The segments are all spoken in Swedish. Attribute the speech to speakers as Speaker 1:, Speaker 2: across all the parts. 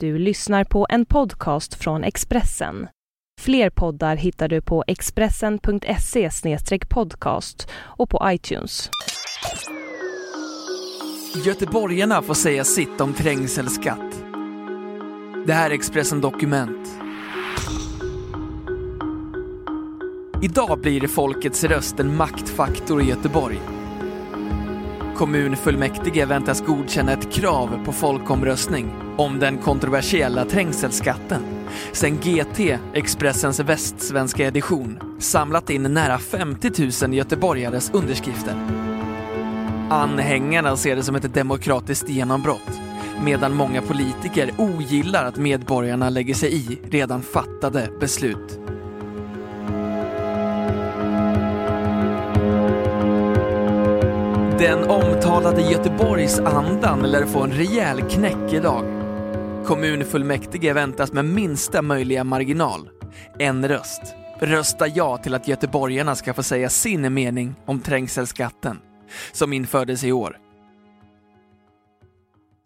Speaker 1: Du lyssnar på en podcast från Expressen. Fler poddar hittar du på expressen.se podcast och på iTunes.
Speaker 2: Göteborgarna får säga sitt om trängselskatt. Det här är Expressen Dokument. Idag blir folkets röst en maktfaktor i Göteborg. Kommunfullmäktige väntas godkänna ett krav på folkomröstning om den kontroversiella trängselskatten sen GT, Expressens västsvenska edition, samlat in nära 50 000 göteborgares underskrifter. Anhängarna ser det som ett demokratiskt genombrott medan många politiker ogillar att medborgarna lägger sig i redan fattade beslut. Den omtalade Göteborgsandan lär få en rejäl knäck idag. Kommunfullmäktige väntas med minsta möjliga marginal. En röst. Rösta ja till att göteborgarna ska få säga sin mening om trängselskatten, som infördes i år.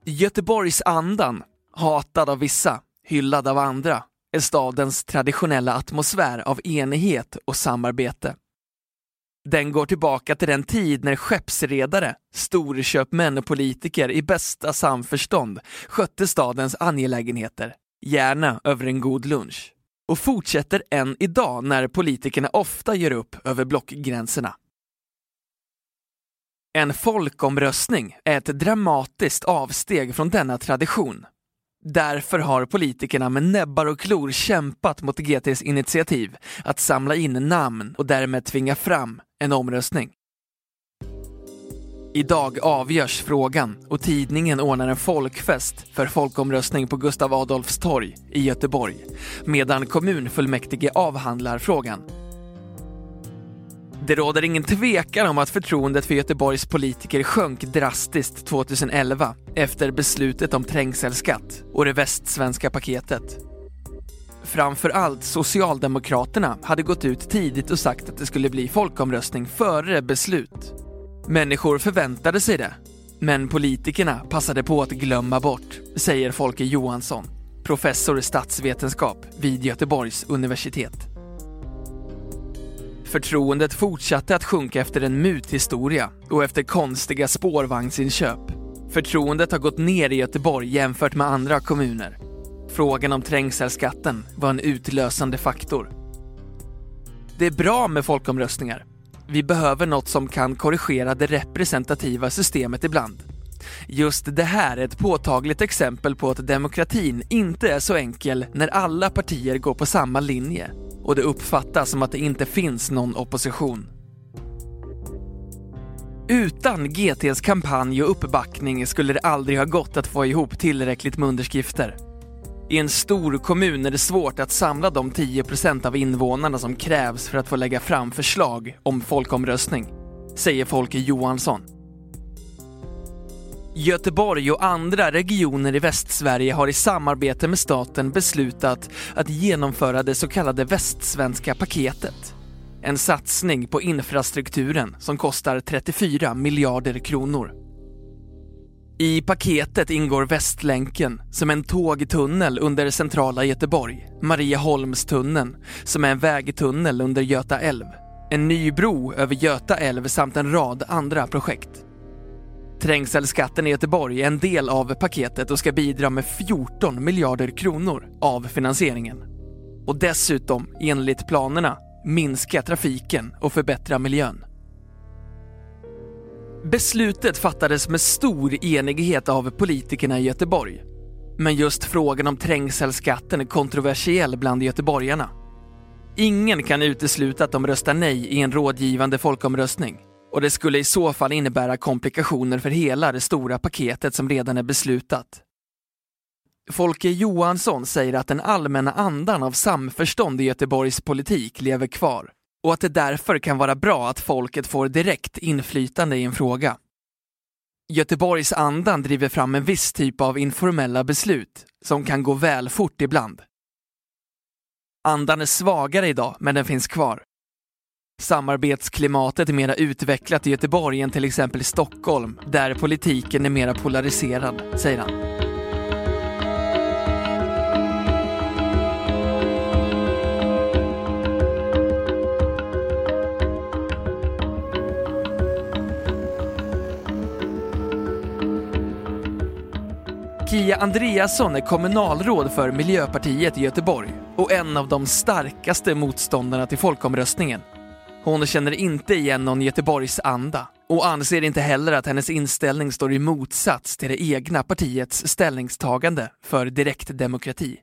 Speaker 2: Göteborgsandan, hatad av vissa, hyllad av andra, är stadens traditionella atmosfär av enighet och samarbete. Den går tillbaka till den tid när skeppsredare, storköpmän och politiker i bästa samförstånd skötte stadens angelägenheter, gärna över en god lunch. Och fortsätter än idag när politikerna ofta gör upp över blockgränserna. En folkomröstning är ett dramatiskt avsteg från denna tradition. Därför har politikerna med näbbar och klor kämpat mot GTs initiativ att samla in namn och därmed tvinga fram en omröstning. Idag avgörs frågan och tidningen ordnar en folkfest för folkomröstning på Gustav Adolfs torg i Göteborg medan kommunfullmäktige avhandlar frågan. Det råder ingen tvekan om att förtroendet för Göteborgs politiker sjönk drastiskt 2011 efter beslutet om trängselskatt och det västsvenska paketet. Framför allt Socialdemokraterna hade gått ut tidigt och sagt att det skulle bli folkomröstning före beslut. Människor förväntade sig det, men politikerna passade på att glömma bort, säger Folke Johansson, professor i statsvetenskap vid Göteborgs universitet. Förtroendet fortsatte att sjunka efter en muthistoria och efter konstiga spårvagnsinköp. Förtroendet har gått ner i Göteborg jämfört med andra kommuner. Frågan om trängselskatten var en utlösande faktor. Det är bra med folkomröstningar. Vi behöver något som kan korrigera det representativa systemet ibland. Just det här är ett påtagligt exempel på att demokratin inte är så enkel när alla partier går på samma linje och det uppfattas som att det inte finns någon opposition. Utan GTs kampanj och uppbackning skulle det aldrig ha gått att få ihop tillräckligt med underskrifter. I en stor kommun är det svårt att samla de 10% av invånarna som krävs för att få lägga fram förslag om folkomröstning, säger Folke Johansson. Göteborg och andra regioner i Västsverige har i samarbete med staten beslutat att genomföra det så kallade Västsvenska paketet. En satsning på infrastrukturen som kostar 34 miljarder kronor. I paketet ingår Västlänken som är en tågtunnel under centrala Göteborg, Marieholmstunneln som är en vägtunnel under Göta älv, en ny bro över Göta älv samt en rad andra projekt. Trängselskatten i Göteborg är en del av paketet och ska bidra med 14 miljarder kronor av finansieringen. Och dessutom, enligt planerna, minska trafiken och förbättra miljön. Beslutet fattades med stor enighet av politikerna i Göteborg. Men just frågan om trängselskatten är kontroversiell bland göteborgarna. Ingen kan utesluta att de röstar nej i en rådgivande folkomröstning och det skulle i så fall innebära komplikationer för hela det stora paketet som redan är beslutat. Folke Johansson säger att den allmänna andan av samförstånd i Göteborgs politik lever kvar och att det därför kan vara bra att folket får direkt inflytande i en fråga. Göteborgs andan driver fram en viss typ av informella beslut som kan gå väl fort ibland. Andan är svagare idag, men den finns kvar. Samarbetsklimatet är mera utvecklat i Göteborg än till exempel i Stockholm, där politiken är mera polariserad, säger han. Kia Andreasson är kommunalråd för Miljöpartiet i Göteborg och en av de starkaste motståndarna till folkomröstningen. Hon känner inte igen någon Göteborgs anda och anser inte heller att hennes inställning står i motsats till det egna partiets ställningstagande för direktdemokrati.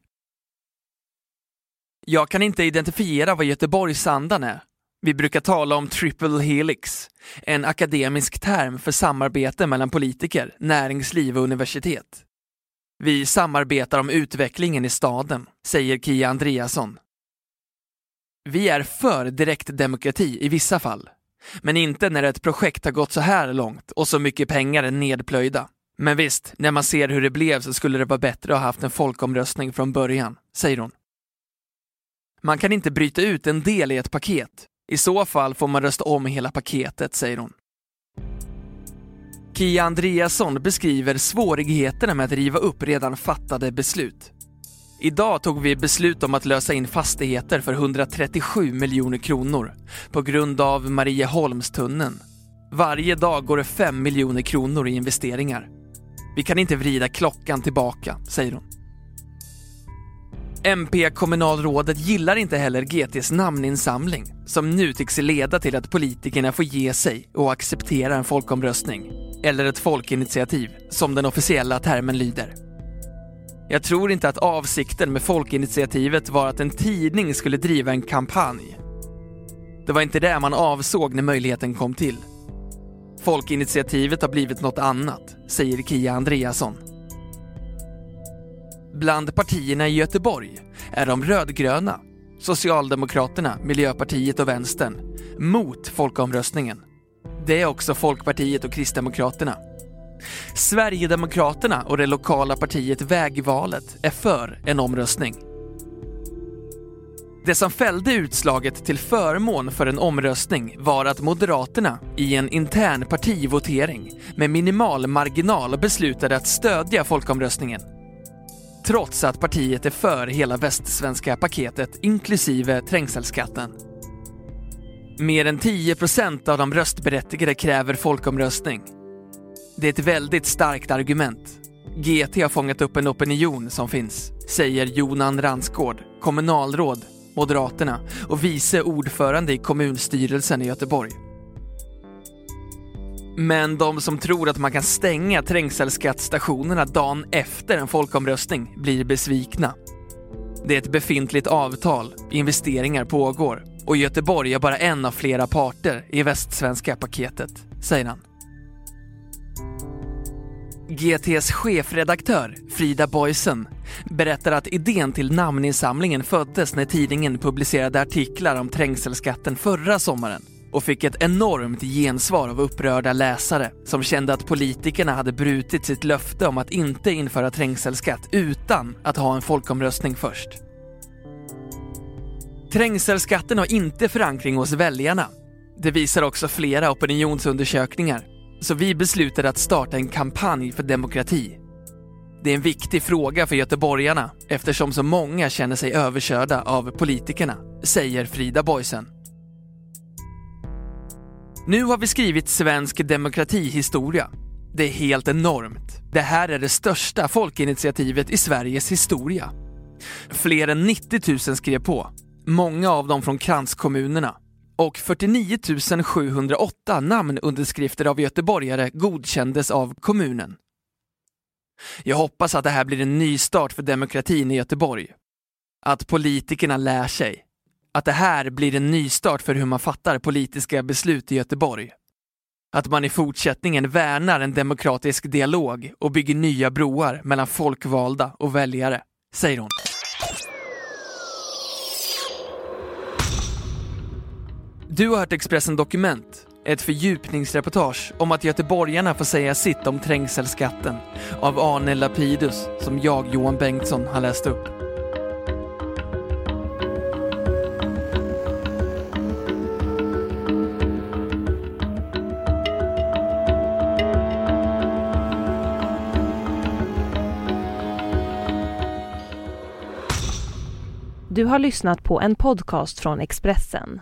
Speaker 2: Jag kan inte identifiera vad Göteborgsandan är. Vi brukar tala om triple helix, en akademisk term för samarbete mellan politiker, näringsliv och universitet. Vi samarbetar om utvecklingen i staden, säger Kia Andreasson. Vi är för direktdemokrati i vissa fall, men inte när ett projekt har gått så här långt och så mycket pengar är nedplöjda. Men visst, när man ser hur det blev så skulle det vara bättre att ha haft en folkomröstning från början, säger hon. Man kan inte bryta ut en del i ett paket. I så fall får man rösta om hela paketet, säger hon. Kia Andreasson beskriver svårigheterna med att riva upp redan fattade beslut. Idag tog vi beslut om att lösa in fastigheter för 137 miljoner kronor på grund av Marieholmstunneln. Varje dag går det 5 miljoner kronor i investeringar. Vi kan inte vrida klockan tillbaka, säger hon. MP-kommunalrådet gillar inte heller GTs namninsamling som nu tycks leda till att politikerna får ge sig och acceptera en folkomröstning, eller ett folkinitiativ, som den officiella termen lyder. Jag tror inte att avsikten med folkinitiativet var att en tidning skulle driva en kampanj. Det var inte det man avsåg när möjligheten kom till. Folkinitiativet har blivit något annat, säger Kia Andreasson. Bland partierna i Göteborg är de rödgröna, Socialdemokraterna, Miljöpartiet och Vänstern mot folkomröstningen. Det är också Folkpartiet och Kristdemokraterna. Sverigedemokraterna och det lokala partiet Vägvalet är för en omröstning. Det som fällde utslaget till förmån för en omröstning var att Moderaterna i en intern partivotering med minimal marginal beslutade att stödja folkomröstningen. Trots att partiet är för hela västsvenska paketet inklusive trängselskatten. Mer än 10 procent av de röstberättigade kräver folkomröstning det är ett väldigt starkt argument. GT har fångat upp en opinion som finns, säger Jonan Ransgård, kommunalråd, Moderaterna och vice ordförande i kommunstyrelsen i Göteborg. Men de som tror att man kan stänga trängselskattstationerna dagen efter en folkomröstning blir besvikna. Det är ett befintligt avtal, investeringar pågår och Göteborg är bara en av flera parter i västsvenska paketet, säger han. GTs chefredaktör, Frida Boysen, berättar att idén till namninsamlingen föddes när tidningen publicerade artiklar om trängselskatten förra sommaren och fick ett enormt gensvar av upprörda läsare som kände att politikerna hade brutit sitt löfte om att inte införa trängselskatt utan att ha en folkomröstning först. Trängselskatten har inte förankring hos väljarna. Det visar också flera opinionsundersökningar så vi beslutade att starta en kampanj för demokrati. Det är en viktig fråga för göteborgarna eftersom så många känner sig överkörda av politikerna, säger Frida Boysen. Nu har vi skrivit svensk demokratihistoria. Det är helt enormt. Det här är det största folkinitiativet i Sveriges historia. Fler än 90 000 skrev på, många av dem från kranskommunerna och 49 708 namnunderskrifter av göteborgare godkändes av kommunen. Jag hoppas att det här blir en ny start för demokratin i Göteborg. Att politikerna lär sig. Att det här blir en ny start för hur man fattar politiska beslut i Göteborg. Att man i fortsättningen värnar en demokratisk dialog och bygger nya broar mellan folkvalda och väljare, säger hon. Du har hört Expressen Dokument, ett fördjupningsreportage om att göteborgarna får säga sitt om trängselskatten av Arne Lapidus som jag, Johan Bengtsson, har läst upp.
Speaker 1: Du har lyssnat på en podcast från Expressen.